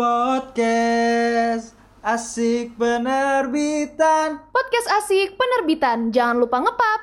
Podcast asik penerbitan. Podcast asik penerbitan. Jangan lupa ngepap.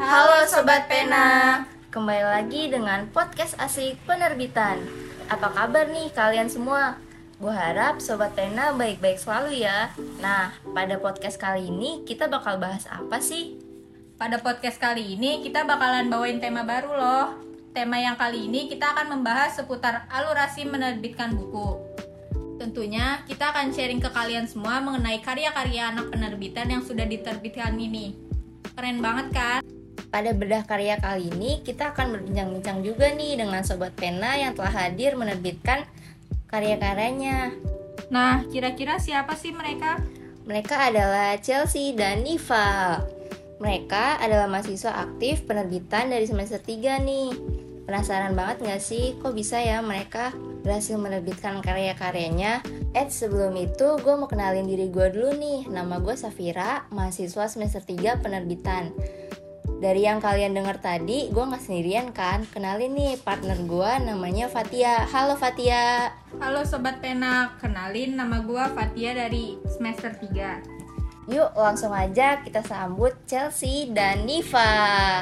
Halo Sobat Pena, kembali lagi dengan podcast asik penerbitan. Apa kabar nih kalian semua? Gue harap Sobat Pena baik-baik selalu ya. Nah, pada podcast kali ini kita bakal bahas apa sih? Pada podcast kali ini kita bakalan bawain tema baru loh. Tema yang kali ini kita akan membahas seputar alurasi menerbitkan buku. Tentunya kita akan sharing ke kalian semua mengenai karya-karya anak penerbitan yang sudah diterbitkan ini. Keren banget kan? Pada bedah karya kali ini kita akan berbincang-bincang juga nih dengan Sobat Pena yang telah hadir menerbitkan karya-karyanya. Nah, kira-kira siapa sih mereka? Mereka adalah Chelsea dan Niva. Mereka adalah mahasiswa aktif penerbitan dari semester 3 nih. Penasaran banget gak sih kok bisa ya mereka berhasil menerbitkan karya-karyanya? Eh sebelum itu gue mau kenalin diri gue dulu nih. Nama gue Safira, mahasiswa semester 3 penerbitan. Dari yang kalian dengar tadi, gue nggak sendirian kan? Kenalin nih partner gue namanya Fatia. Halo Fatia. Halo Sobat Pena, kenalin nama gue Fatia dari semester 3. Yuk langsung aja kita sambut Chelsea dan Niva.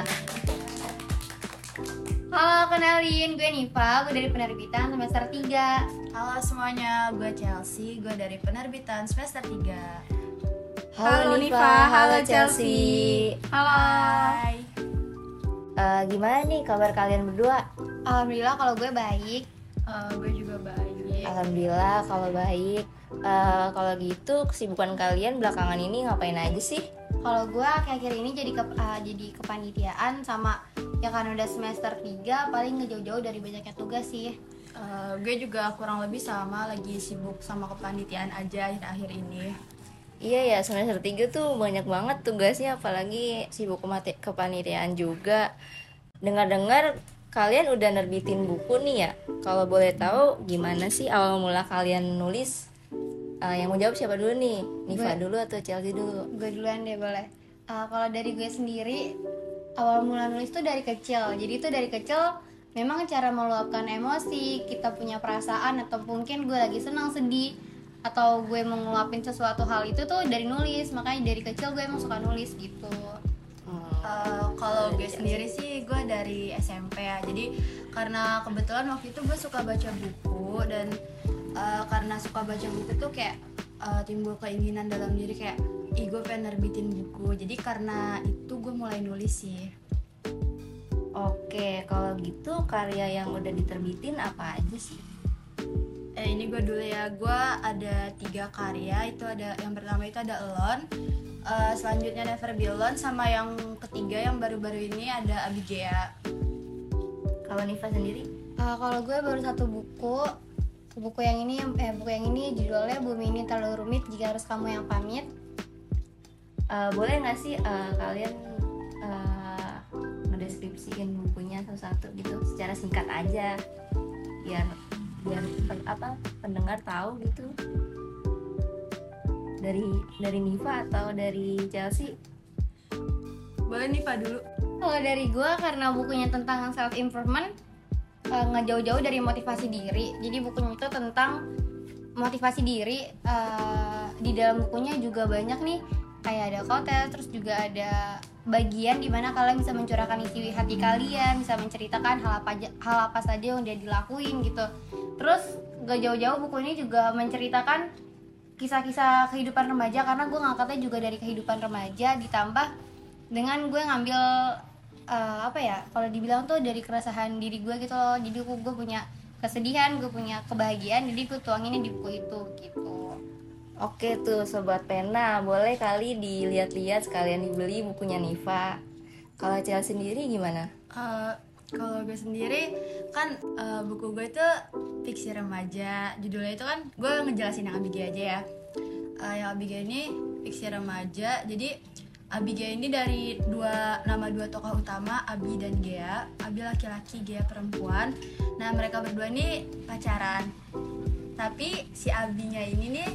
Halo, kenalin gue Niva, gue dari penerbitan semester 3 Halo semuanya, gue Chelsea, gue dari penerbitan semester 3 Halo, Halo, Niva, halo Chelsea. Halo Hai Eh, gimana nih kabar kalian berdua? Alhamdulillah kalau gue baik Eh, Gue juga baik Alhamdulillah kalau baik. Eh, kalau gitu kesibukan kalian belakangan ini ngapain aja sih? Kalau gue akhir-akhir ini jadi ke, uh, jadi kepanitiaan sama ya kan udah semester 3 paling ngejauh-jauh dari banyaknya tugas sih Eh, Gue juga kurang lebih sama, lagi sibuk sama kepanitiaan aja akhir-akhir ini Iya ya semester 3 tuh banyak banget tugasnya apalagi sibuk kepanitiaan juga. Dengar-dengar kalian udah nerbitin buku nih ya. Kalau boleh tahu gimana sih awal mula kalian nulis? Eh, yang mau jawab siapa dulu nih? Niva Gue. dulu atau Chelsea dulu? Gue duluan deh boleh Uh, Kalau dari gue sendiri awal mula nulis tuh dari kecil Jadi tuh dari kecil memang cara meluapkan emosi Kita punya perasaan atau mungkin gue lagi senang sedih atau gue mau ngeluapin sesuatu hal itu tuh dari nulis. Makanya dari kecil gue emang suka nulis gitu. Eh, Kalau gue sendiri sih, gue dari SMP ya. Jadi karena kebetulan waktu itu gue suka baca buku Dan eh, karena suka baca buku tuh kayak eh, timbul keinginan dalam diri kayak Ih gue pengen nerbitin buku. Jadi karena itu gue mulai nulis sih. Oke, kalau gitu karya yang udah diterbitin apa aja sih? Eh ini gue dulu ya, gue ada tiga karya. Itu ada yang pertama itu ada Alone, Eh, selanjutnya Never Be Alone, sama yang ketiga yang baru-baru ini ada Abigea. Kalau Niva sendiri? Uh, kalau gue baru satu buku buku yang ini eh buku yang ini judulnya bumi ini terlalu rumit jika harus kamu yang pamit Eh, boleh nggak sih eh, kalian ngedeskripsiin bukunya satu-satu gitu secara singkat aja biar biar pen- apa pendengar tahu gitu. Dari dari Niva atau dari Chelsea? Boleh nih Pak dulu. kalau dari gue karena bukunya tentang self improvement ngejauh-jauh dari motivasi diri. Jadi bukunya itu tentang motivasi diri eh, di dalam bukunya juga banyak nih. Kayak ada kotes terus juga ada bagian di mana kalian bisa mencurahkan isi hati kalian bisa menceritakan hal apa aja- hal apa saja yang udah dilakuin gitu terus gak jauh-jauh buku ini juga menceritakan kisah-kisah kehidupan remaja karena gue ngangkatnya juga dari kehidupan remaja ditambah dengan gue ngambil eh, apa ya kalau dibilang tuh dari keresahan diri gue gitu loh. Jadi gue, gue punya kesedihan gue punya kebahagiaan jadi gue tuanginnya di buku itu gitu. Oke tuh sobat pena boleh kali dilihat-lihat sekalian dibeli bukunya Niva. Kalau Chelsea sendiri gimana? Eh, kalau gue sendiri kan eh, buku gue itu fiksi remaja. Judulnya itu kan gue ngejelasin yang Abigea aja ya. Eh, yang Abigea ini fiksi remaja. Jadi Abigail ini dari dua nama dua tokoh utama Abi dan Gea Abi laki-laki Gea perempuan nah mereka berdua ini pacaran tapi si Abinya ini nih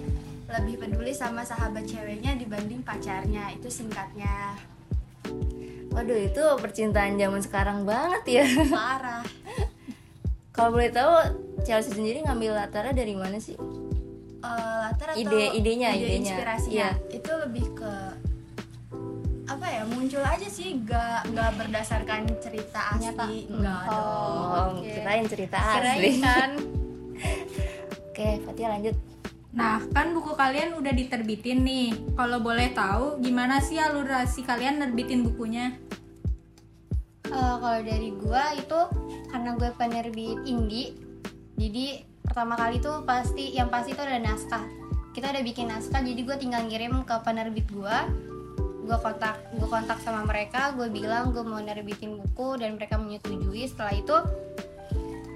lebih peduli sama sahabat ceweknya dibanding pacarnya itu singkatnya Waduh itu percintaan zaman sekarang banget ya. parah Kalau boleh tahu Chelsea sendiri ngambil latarnya dari mana sih? Eh, latar atau Ide- idenya, ide idenya. inspirasinya Iya. itu lebih ke apa ya muncul aja sih gak nggak berdasarkan cerita asli nggak dong Oh, oke. kirain cerita Kirain asli. kan Oke, Fatia lanjut. Nah, kan buku kalian udah diterbitin nih. Kalau boleh tahu, gimana sih alurasi kalian nerbitin bukunya? Eh, kalau dari gua itu karena gue penerbit indie jadi pertama kali tuh pasti yang pasti itu ada naskah kita udah bikin naskah jadi gue tinggal ngirim ke penerbit gua gue kontak gue kontak sama mereka gue bilang gue mau nerbitin buku dan mereka menyetujui setelah itu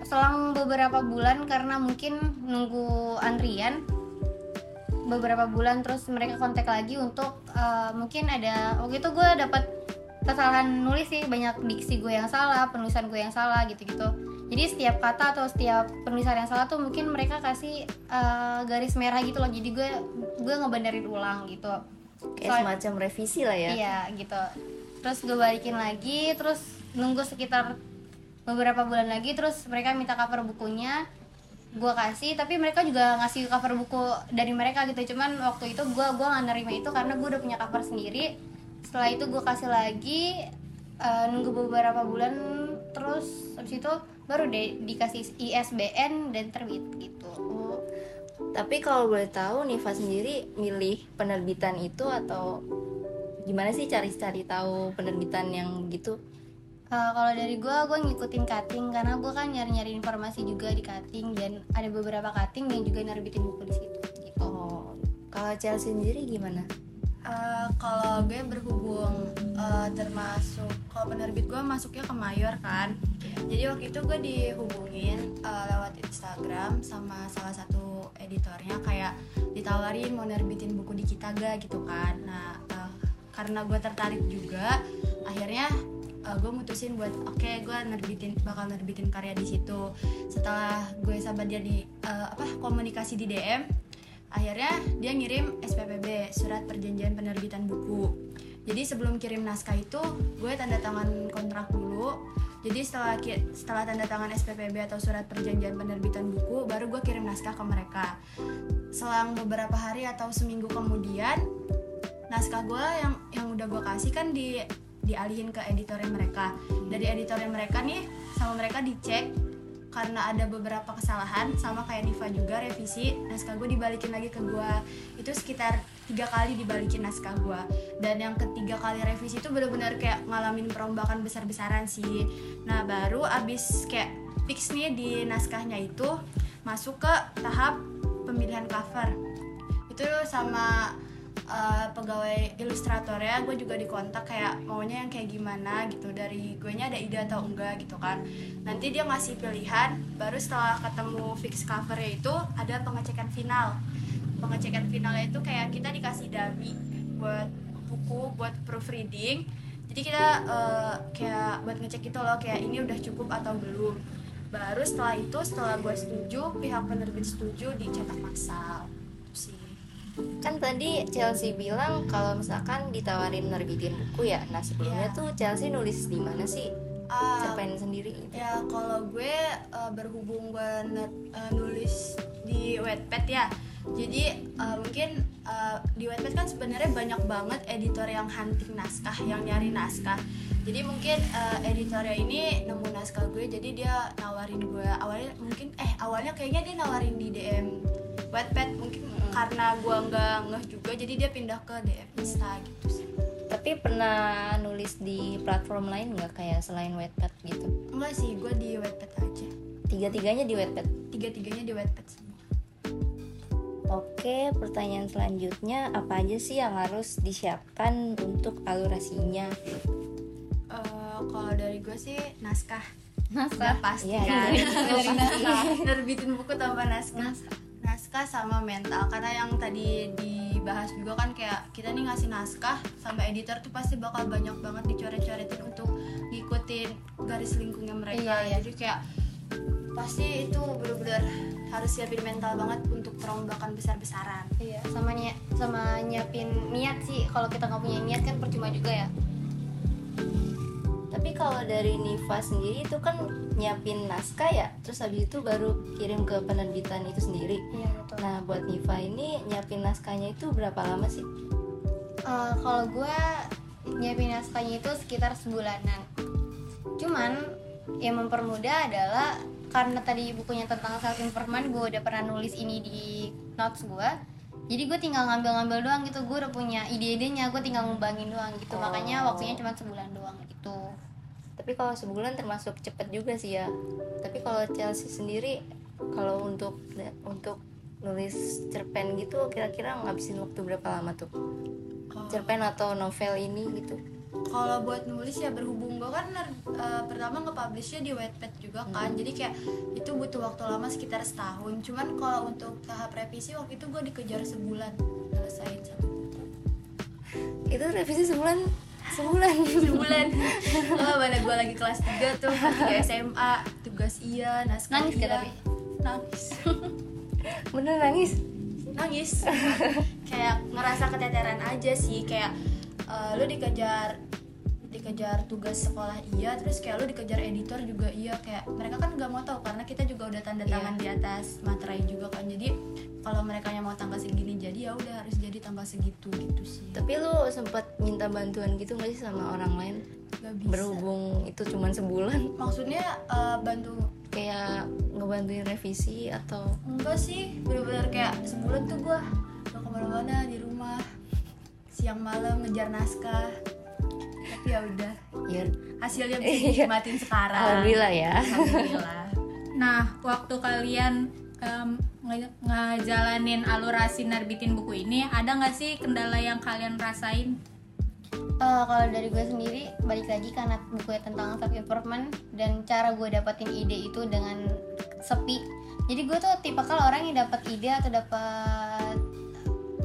selang beberapa bulan karena mungkin nunggu antrian beberapa bulan terus mereka kontak lagi untuk eh, mungkin ada waktu itu gue dapat kesalahan nulis sih banyak diksi gue yang salah penulisan gue yang salah gitu-gitu jadi setiap kata atau setiap penulisan yang salah tuh mungkin mereka kasih eh, garis merah gitu loh jadi gue gue ngebenerin ulang gitu Kayak Soal- semacam revisi lah ya. Iya gitu. Terus gue balikin lagi, terus nunggu sekitar beberapa bulan lagi, terus mereka minta cover bukunya, gue kasih. Tapi mereka juga ngasih cover buku dari mereka gitu. Cuman waktu itu gue gua nggak nerima itu karena gue udah punya cover sendiri. Setelah itu gue kasih lagi, eh, nunggu beberapa bulan, terus habis itu baru deh dikasih ISBN dan terbit gitu. Oh, Tapi kalau boleh tahu Niva sendiri milih penerbitan itu atau gimana sih cari-cari tahu penerbitan yang gitu? Uh, kalau dari gue, gue ngikutin cutting karena gue kan nyari-nyari informasi juga di cutting dan ada beberapa cutting yang juga nerbitin buku di situ. Gitu. Oh, kalau Chelsea sendiri gimana? Eh, kalau gue berhubung eh, termasuk kalau penerbit gue masuknya ke mayor kan jadi waktu itu gue dihubungin eh, lewat Instagram sama salah satu editornya kayak ditawarin mau nerbitin buku di kita gak gitu kan nah eh, karena gue tertarik juga akhirnya eh, gue mutusin buat oke gue nerbitin bakal nerbitin karya di situ. Setelah gue sama dia di eh, apa komunikasi di DM akhirnya dia ngirim SPPB surat perjanjian penerbitan buku. Jadi sebelum kirim naskah itu gue tanda tangan kontrak dulu. Jadi setelah setelah tanda tangan SPPB atau surat perjanjian penerbitan buku baru gue kirim naskah ke mereka. Selang beberapa hari atau seminggu kemudian naskah gue yang yang udah gue kasih kan di dialihin ke editornya mereka. Dari editornya mereka nih sama mereka dicek karena ada beberapa kesalahan sama kayak Niva juga revisi naskah gue dibalikin lagi ke gue itu sekitar tiga kali dibalikin naskah gue dan yang ketiga kali revisi itu benar-benar kayak ngalamin perombakan besar-besaran sih. Nah baru abis kayak fix nih di naskahnya itu masuk ke tahap pemilihan cover. Itu sama uh, pegawai ilustratornya gue juga dikontak kayak maunya yang kayak gimana? Gitu. Dari gue nya ada ide atau enggak gitu kan. Nanti dia ngasih pilihan baru setelah ketemu fix covernya itu ada pengecekan final. Pengecekan finalnya itu kayak kita dikasih dummy buat buku buat proofreading. Jadi kita uh, kayak buat ngecek gitu loh kayak ini udah cukup atau belum. Baru setelah itu setelah gue setuju pihak penerbit setuju dicetak massal Kan tadi Chelsea bilang kalau misalkan ditawarin nerbitin buku ya. Nah sebelumnya Iya. tuh Chelsea nulis di mana sih? Cerpen sendiri gitu. ya kalau gue uh, berhubung gue uh, nulis di Wattpad ya jadi uh, mungkin uh, di Wattpad kan sebenarnya banyak banget editor yang hunting naskah yang nyari naskah jadi mungkin uh, editornya ini nemu naskah gue jadi dia nawarin gue awalnya mungkin eh awalnya kayaknya dia nawarin di DM Wattpad mungkin karena gue nggak ngeh juga jadi dia pindah ke DM Insta gitu sih Tapi pernah nulis di platform lain nggak kayak selain Wattpad gitu? enggak sih gue di Wattpad aja Tiga-tiganya di Wattpad. tiga-tiganya di Wattpad semua Oke, pertanyaan selanjutnya apa aja sih yang harus disiapkan untuk alurasinya? Eh, kalau dari gue sih naskah Naskah. Udah pasti kan iya. Dari naskah. nerbitin buku tanpa naskah naskah sama mental. Karena yang tadi dibahas juga kan kayak kita nih ngasih naskah sama editor tuh pasti bakal banyak banget dicoret-coretin untuk ngikutin garis lingkungnya mereka. Iya, iya. jadi kayak pasti itu bener-bener harus siapin mental banget untuk perombakan besar-besaran. Iya sama niat sama nyiapin niat sih. Kalau kita nggak punya niat kan percuma juga ya Tapi kalau dari Niva sendiri itu kan nyiapin naskah ya, terus habis itu baru kirim ke penerbitan itu sendiri. iya betul Nah, buat Niva ini nyiapin naskahnya itu berapa lama sih? Eh, kalau gue nyiapin naskahnya itu sekitar sebulanan cuman yang mempermudah adalah karena tadi bukunya tentang self improvement gue udah pernah nulis ini di notes gue jadi gue tinggal ngambil-ngambil doang gitu gue udah punya ide-idenya gue tinggal ngembangin doang gitu makanya Oh. waktunya cuma sebulan doang Tapi kalau sebulan termasuk cepet juga sih ya. Tapi kalau Chelsea sendiri kalau untuk untuk nulis cerpen gitu kira-kira ngabisin waktu berapa lama tuh? Cerpen atau novel ini gitu. kalau buat nulis ya berhubung gue kan eh, pertama nge-publishnya di Wattpad juga kan jadi kayak itu butuh waktu lama sekitar setahun cuman kalau untuk tahap revisi waktu itu gue dikejar sebulan selesaiin satu Itu revisi sebulan sebulan. sebulan. Oh, mana gue lagi kelas 3 tuh kelas 3 SMA tugas iya naskah Nangis iya. tapi? nangis. Bener nangis. nangis. Kayak ngerasa keteteran aja sih kayak eh, lu dikejar dikejar tugas sekolah iya terus kayak lu dikejar editor juga iya. Kayak mereka kan nggak mau tahu karena kita juga udah tanda tangan di atas materai juga kan. Jadi kalau mereka yang mau tanggal segini jadi ya udah harus jadi tanggal segitu gitu sih. Tapi lu sempat minta bantuan gitu nggak sih sama orang lain? Gak bisa. Berhubung itu cuma sebulan, maksudnya eh, bantu? Kayak ngebantuin revisi atau? Enggak sih bener-bener kayak sebulan tuh gua gak ke mana-mana di rumah. Siang malam ngejar naskah. Tapi ya udah. Ya hasilnya bisa dinikmatin sekarang. Alhamdulillah ya. Alhamdulillah. Nah, waktu kalian nge- ngejalanin alurasi nerbitin buku ini, ada nggak sih kendala yang kalian rasain? Eh, kalau dari gue sendiri balik lagi karena bukunya tentang self improvement dan cara gue dapetin ide itu dengan sepi. Jadi gue tuh tipe kalau orang yang dapat ide atau dapat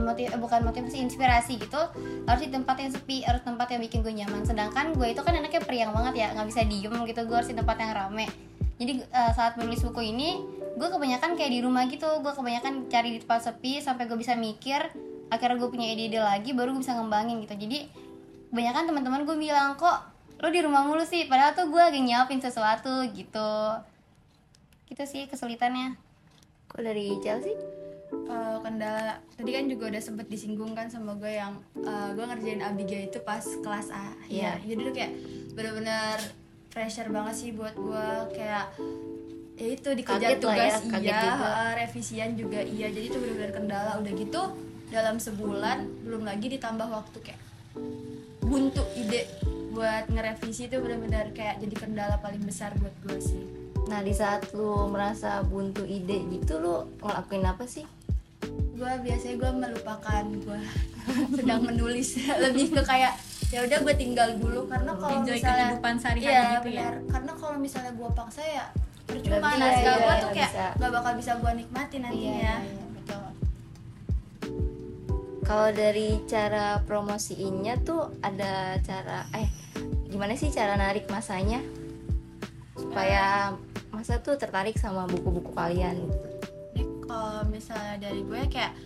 motiv eh, bukan motivasi inspirasi gitu harus di tempat yang sepi harus tempat yang bikin gue nyaman. Sedangkan gue itu kan anaknya periang banget ya nggak bisa diem gitu gue harus di tempat yang rame. Jadi eh, saat menulis buku ini gue kebanyakan kayak di rumah gitu gue kebanyakan cari di tempat sepi sampai gue bisa mikir akhirnya gue punya ide-ide lagi baru gue bisa ngembangin gitu. Jadi kebanyakan teman-teman gue bilang kok lo di rumah mulu sih? Padahal tuh gue lagi nyiapin sesuatu gitu. Gitu sih kesulitannya. Kok dari Chelsea? Eh, kendala tadi kan juga udah sempet disinggung kan sama gue yang eh, gue ngerjain Abiga itu pas kelas A. Iya. ya jadi tuh kayak bener-bener pressure banget sih buat gue kayak ya itu Kaget dikejar lah tugas ya, kaget iya juga. eh, revisian juga iya jadi itu bener-bener kendala udah gitu dalam sebulan belum lagi ditambah waktu kayak buntu ide buat ngerevisi itu bener-bener kayak jadi kendala paling besar buat gue sih Nah di saat lu merasa buntu ide gitu lu ngelakuin apa sih? gue biasanya gue melupakan gue sedang menulis lebih ke kayak ya udah gue tinggal dulu karena kalau misalnya kehidupan sehari-hari iya, gitu ya? benar. karena kalau misalnya gue paksa ya percuma bisa, naskah iya, gue tuh nggak kayak bisa. gak bakal bisa gue nikmatin nantinya betul Kalau dari cara promosiinnya tuh ada cara eh gimana sih cara narik masanya supaya masa tuh tertarik sama buku-buku kalian gitu. Kalau misalnya dari gue kayak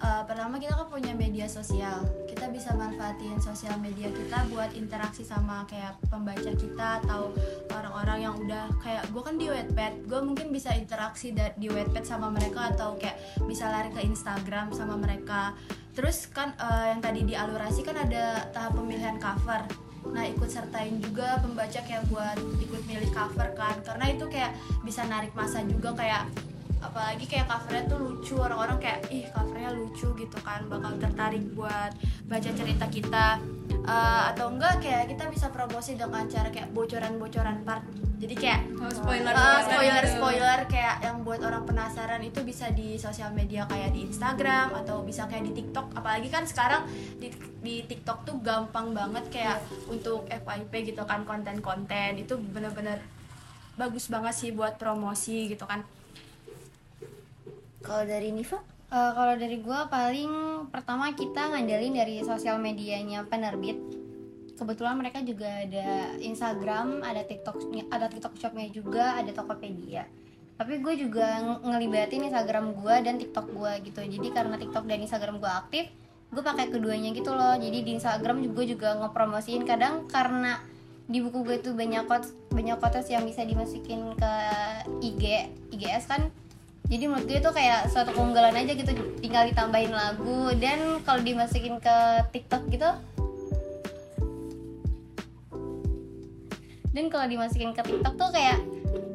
eh, pertama kita kan punya media sosial. Kita bisa manfaatin sosial media kita buat interaksi sama kayak pembaca kita atau orang-orang yang udah kayak gue kan di Wattpad. Gue mungkin bisa interaksi di Wattpad sama mereka atau kayak bisa lari ke Instagram sama mereka. Terus kan eh, yang tadi di alurasi kan ada tahap pemilihan cover. Nah ikut sertain juga pembaca kayak buat ikut milih cover kan. Karena itu kayak bisa narik masa juga kayak apalagi kayak covernya tuh lucu orang-orang kayak ih covernya lucu gitu kan bakal tertarik buat baca cerita kita. Eh, atau enggak kayak kita bisa promosi dengan cara kayak bocoran-bocoran part. Jadi kayak Oh, spoiler, eh, spoiler spoiler spoiler kayak yang buat orang penasaran itu bisa di sosial media kayak di Instagram atau bisa kayak di TikTok. Apalagi kan sekarang di, di TikTok tuh gampang banget kayak untuk FYP gitu kan konten-konten. Itu bener-bener bagus banget sih buat promosi gitu kan Kalau dari Niva? Eh, kalau dari gue paling pertama kita ngandelin dari sosial medianya penerbit. Kebetulan mereka juga ada Instagram, ada TikTok, ada TikTok Shopnya juga, ada Tokopedia. tapi gue juga ng- ngelibatin Instagram gue dan TikTok gue gitu jadi karena TikTok dan Instagram gue aktif gue pakai keduanya gitu loh jadi di Instagram juga juga ngepromosiin kadang karena di buku gue tuh banyak quotes banyak quotes yang bisa dimasukin ke IG IGS kan jadi menurut gue tuh kayak suatu keunggulan aja gitu tinggal ditambahin lagu dan kalau dimasukin ke TikTok gitu dan kalau dimasukin ke TikTok tuh kayak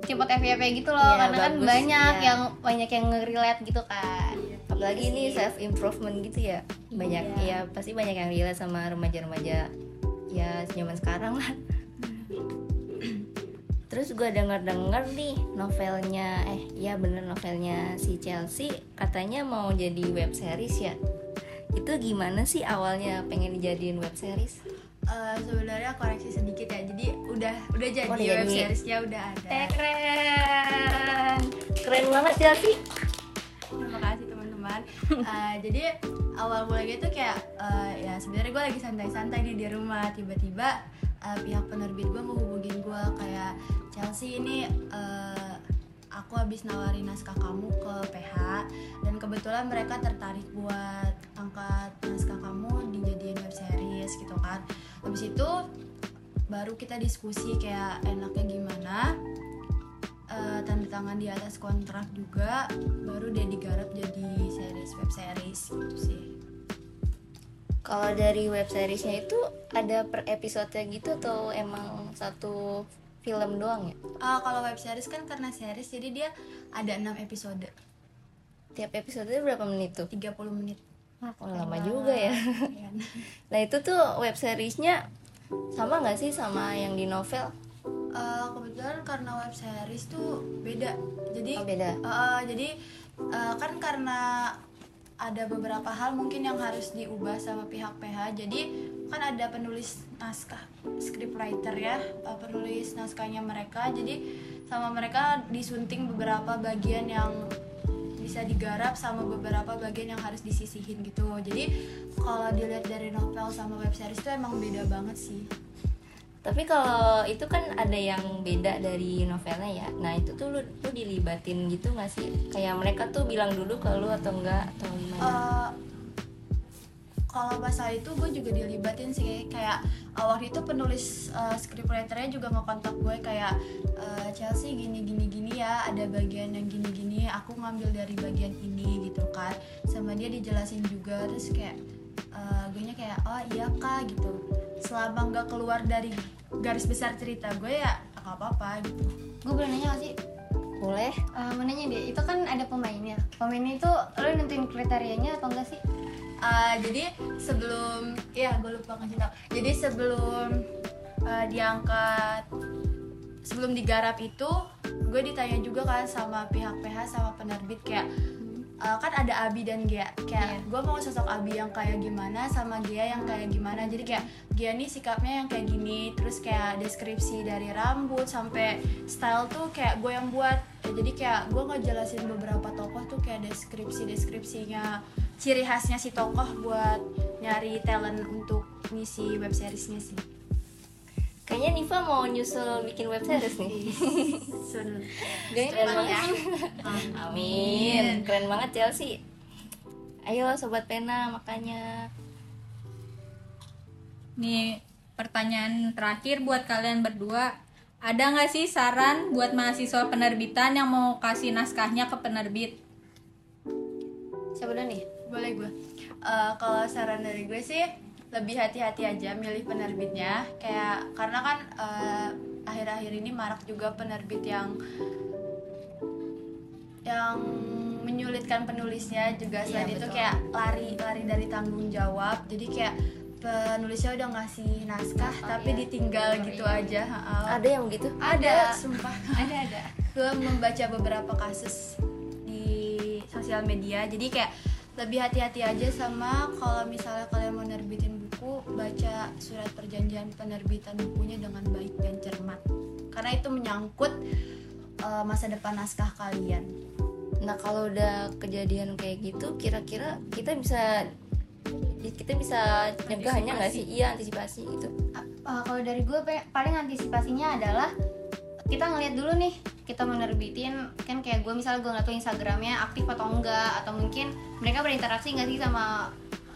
cepet FYP gitu loh Iya, karena kan bagus, banyak iya. yang banyak yang nge-relate gitu kan. Apalagi ini self improvement gitu ya banyak ya pasti banyak yang relate sama remaja-remaja ya zaman sekarang lah terus gue denger-denger nih novelnya eh ya bener novelnya si Chelsea katanya mau jadi web series ya. Itu gimana sih awalnya pengen dijadiin web series? Eh, sebenarnya koreksi sedikit ya jadi udah udah jadi Oh, web jadi. seriesnya udah ada. Eh, keren. Keren banget Chelsea. Terima kasih teman-teman. Eh, jadi awal mulanya tuh kayak eh, ya sebenarnya gue lagi santai-santai nih di rumah. Tiba-tiba eh, pihak penerbit gue ngehubungin gue kayak Chelsea ini eh, aku habis nawarin naskah kamu ke PH dan kebetulan mereka tertarik buat angkat naskah kamu dijadiin web series gitu kan. Habis itu baru kita diskusi kayak enaknya gimana? Eh, tanda tangan di atas kontrak juga baru dia digarap jadi series web series gitu sih kalau dari web seriesnya itu ada per episode gitu atau emang satu film doang ya Ah, kalau web series kan karena series jadi dia ada 6 episode tiap episode berapa menit tuh 30 menit Oh, lama juga ya. Iya. Nah itu tuh web seriesnya sama nggak sih sama yang di novel? Eh, kebetulan karena web series tuh beda jadi Oh, beda. eh, jadi eh, kan karena ada beberapa hal mungkin yang harus diubah sama pihak PH jadi kan ada penulis naskah scriptwriter ya eh, penulis naskahnya mereka. Jadi sama mereka disunting beberapa bagian yang bisa digarap sama beberapa bagian yang harus disisihin gitu. Jadi kalau dilihat dari novel sama web series itu emang beda banget sih Tapi kalau itu kan ada yang beda dari novelnya ya. Nah itu tuh lu, lu dilibatin gitu nggak sih? Kayak mereka tuh bilang dulu ke lu atau enggak atau gimana? Eh, kalau masalah itu gue juga dilibatin sih kayak uh, waktu itu penulis uh, scriptwriternya juga ngekontak gue kayak uh, Chelsea gini gini gini ya ada bagian yang gini gini aku ngambil dari bagian ini gitu kan sama dia dijelasin juga terus kayak uh, gue nya kayak oh iya kak gitu selama nggak keluar dari garis besar cerita gue ya nggak apa-apa gitu. Gue boleh nanya gak sih? Boleh? Eh, mau nanya deh itu kan ada pemainnya. Pemainnya itu lo nentuin kriterianya atau enggak sih? Uh, jadi sebelum ya gue lupa ngasih tau. Jadi sebelum uh, diangkat sebelum digarap itu gue ditanya juga kan sama pihak PH sama penerbit kayak uh, kan ada Abi dan Gia kayak gue mau sosok Abi yang kayak gimana sama Gia yang kayak gimana. Jadi kayak Gia nih sikapnya yang kayak gini terus kayak deskripsi dari rambut sampai style tuh kayak gue yang buat. Ya, jadi kayak gue ngejelasin beberapa tokoh tuh kayak deskripsi deskripsinya ciri khasnya si tokoh buat nyari talent untuk ngisi web seriesnya sih Kayaknya Niva mau nyusul bikin web series nih. Keren banget. Amin. Keren banget Chelsea. Ayo sobat pena makanya. Nih pertanyaan terakhir buat kalian berdua. Ada nggak sih saran buat mahasiswa penerbitan yang mau kasih naskahnya ke penerbit? siapa dulu nih boleh gue Eh, kalau saran dari gue sih lebih hati-hati aja milih penerbitnya. Kayak karena kan eh, akhir-akhir ini marak juga penerbit yang yang menyulitkan penulisnya juga selain itu kayak lari lari dari tanggung jawab. Jadi kayak penulisnya udah ngasih naskah tapi ditinggal gitu aja ha-ha. Ada yang begitu? ada. Sumpah. Ada ada. Gue membaca beberapa kasus di sosial media. Jadi kayak lebih hati-hati aja sama kalau misalnya kalian mau nerbitin baca surat perjanjian penerbitan bukunya dengan baik dan cermat karena itu menyangkut uh, masa depan naskah kalian Nah kalau udah kejadian kayak gitu, kira-kira kita bisa kita bisa nyegahnya nggak sih? Iya antisipasi gitu. Uh, kalau dari gue paling antisipasinya adalah kita ngeliat dulu nih kita menerbitin kan kayak gue misalnya gue nggak tahu instagramnya aktif atau enggak atau mungkin mereka berinteraksi nggak sih sama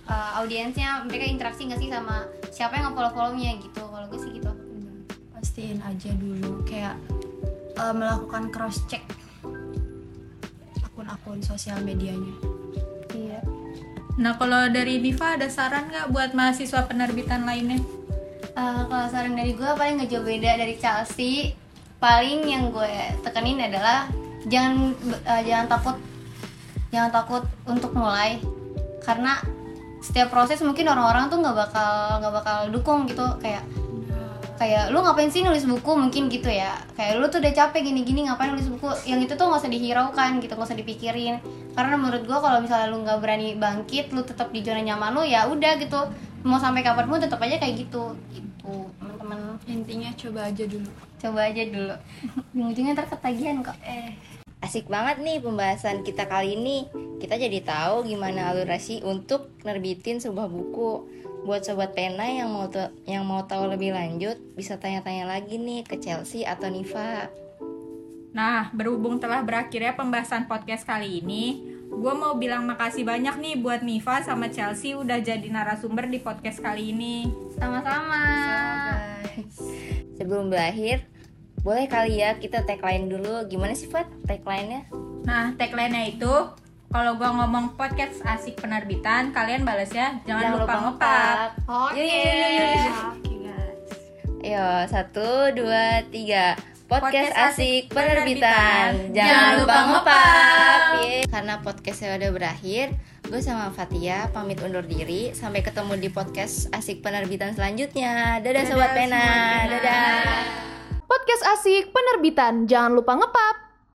uh, audiensnya mereka interaksi nggak sih sama siapa yang nge-follow follownya gitu? Kalau gue sih gitu. Pastiin aja dulu. Kayak uh, melakukan cross check akun-akun sosial medianya. Iya. Nah, kalau dari Diva ada saran nggak buat mahasiswa penerbitan lainnya? Uh, kalau saran dari gue paling nggak jauh beda dari Chelsea. Paling yang gue tekenin adalah jangan uh, jangan takut jangan takut untuk mulai. Karena setiap proses mungkin orang-orang tuh nggak bakal nggak bakal dukung gitu kayak kayak lu ngapain sih nulis buku? Mungkin gitu ya. Kayak lu tuh udah capek gini-gini ngapain nulis buku? Yang itu tuh nggak usah dihiraukan gitu nggak usah dipikirin. Karena menurut gua kalau misalnya lu nggak berani bangkit lu tetap di zona nyaman lu ya udah gitu. Mau sampai kapan pun tetap aja kayak gitu. Gitu teman-teman intinya coba aja dulu. Coba aja dulu. Ujung-ujungnya ntar ketagihan kok. Eh Asik banget nih pembahasan kita kali ini. Kita jadi tahu gimana alurasi untuk nerbitin sebuah buku. Buat sobat pena yang mau yang mau tahu lebih lanjut, bisa tanya-tanya lagi nih ke Chelsea atau Niva. Nah, berhubung telah berakhirnya pembahasan podcast kali ini, gue mau bilang makasih banyak nih buat Niva sama Chelsea udah jadi narasumber di podcast kali ini. sama-sama Sebelum berakhir, boleh kali ya kita tagline dulu. Gimana sih, Fat? Tagline-nya? Nah, tagline-nya itu kalau gua ngomong podcast asik penerbitan, kalian balas ya. Jangan, lupa ngepap. oke Ayo, satu, dua, tiga. Podcast, Podcast asik asik penerbitan. penerbitan. Jangan, Jangan lupa lupa ngepap. Yeay. Karena podcastnya udah berakhir, gue sama Fatia pamit undur diri. Sampai ketemu di podcast asik penerbitan selanjutnya. Dadah, sobat pena. Sobat Pena. Dadah. Podcast asik penerbitan. Jangan lupa ngepap.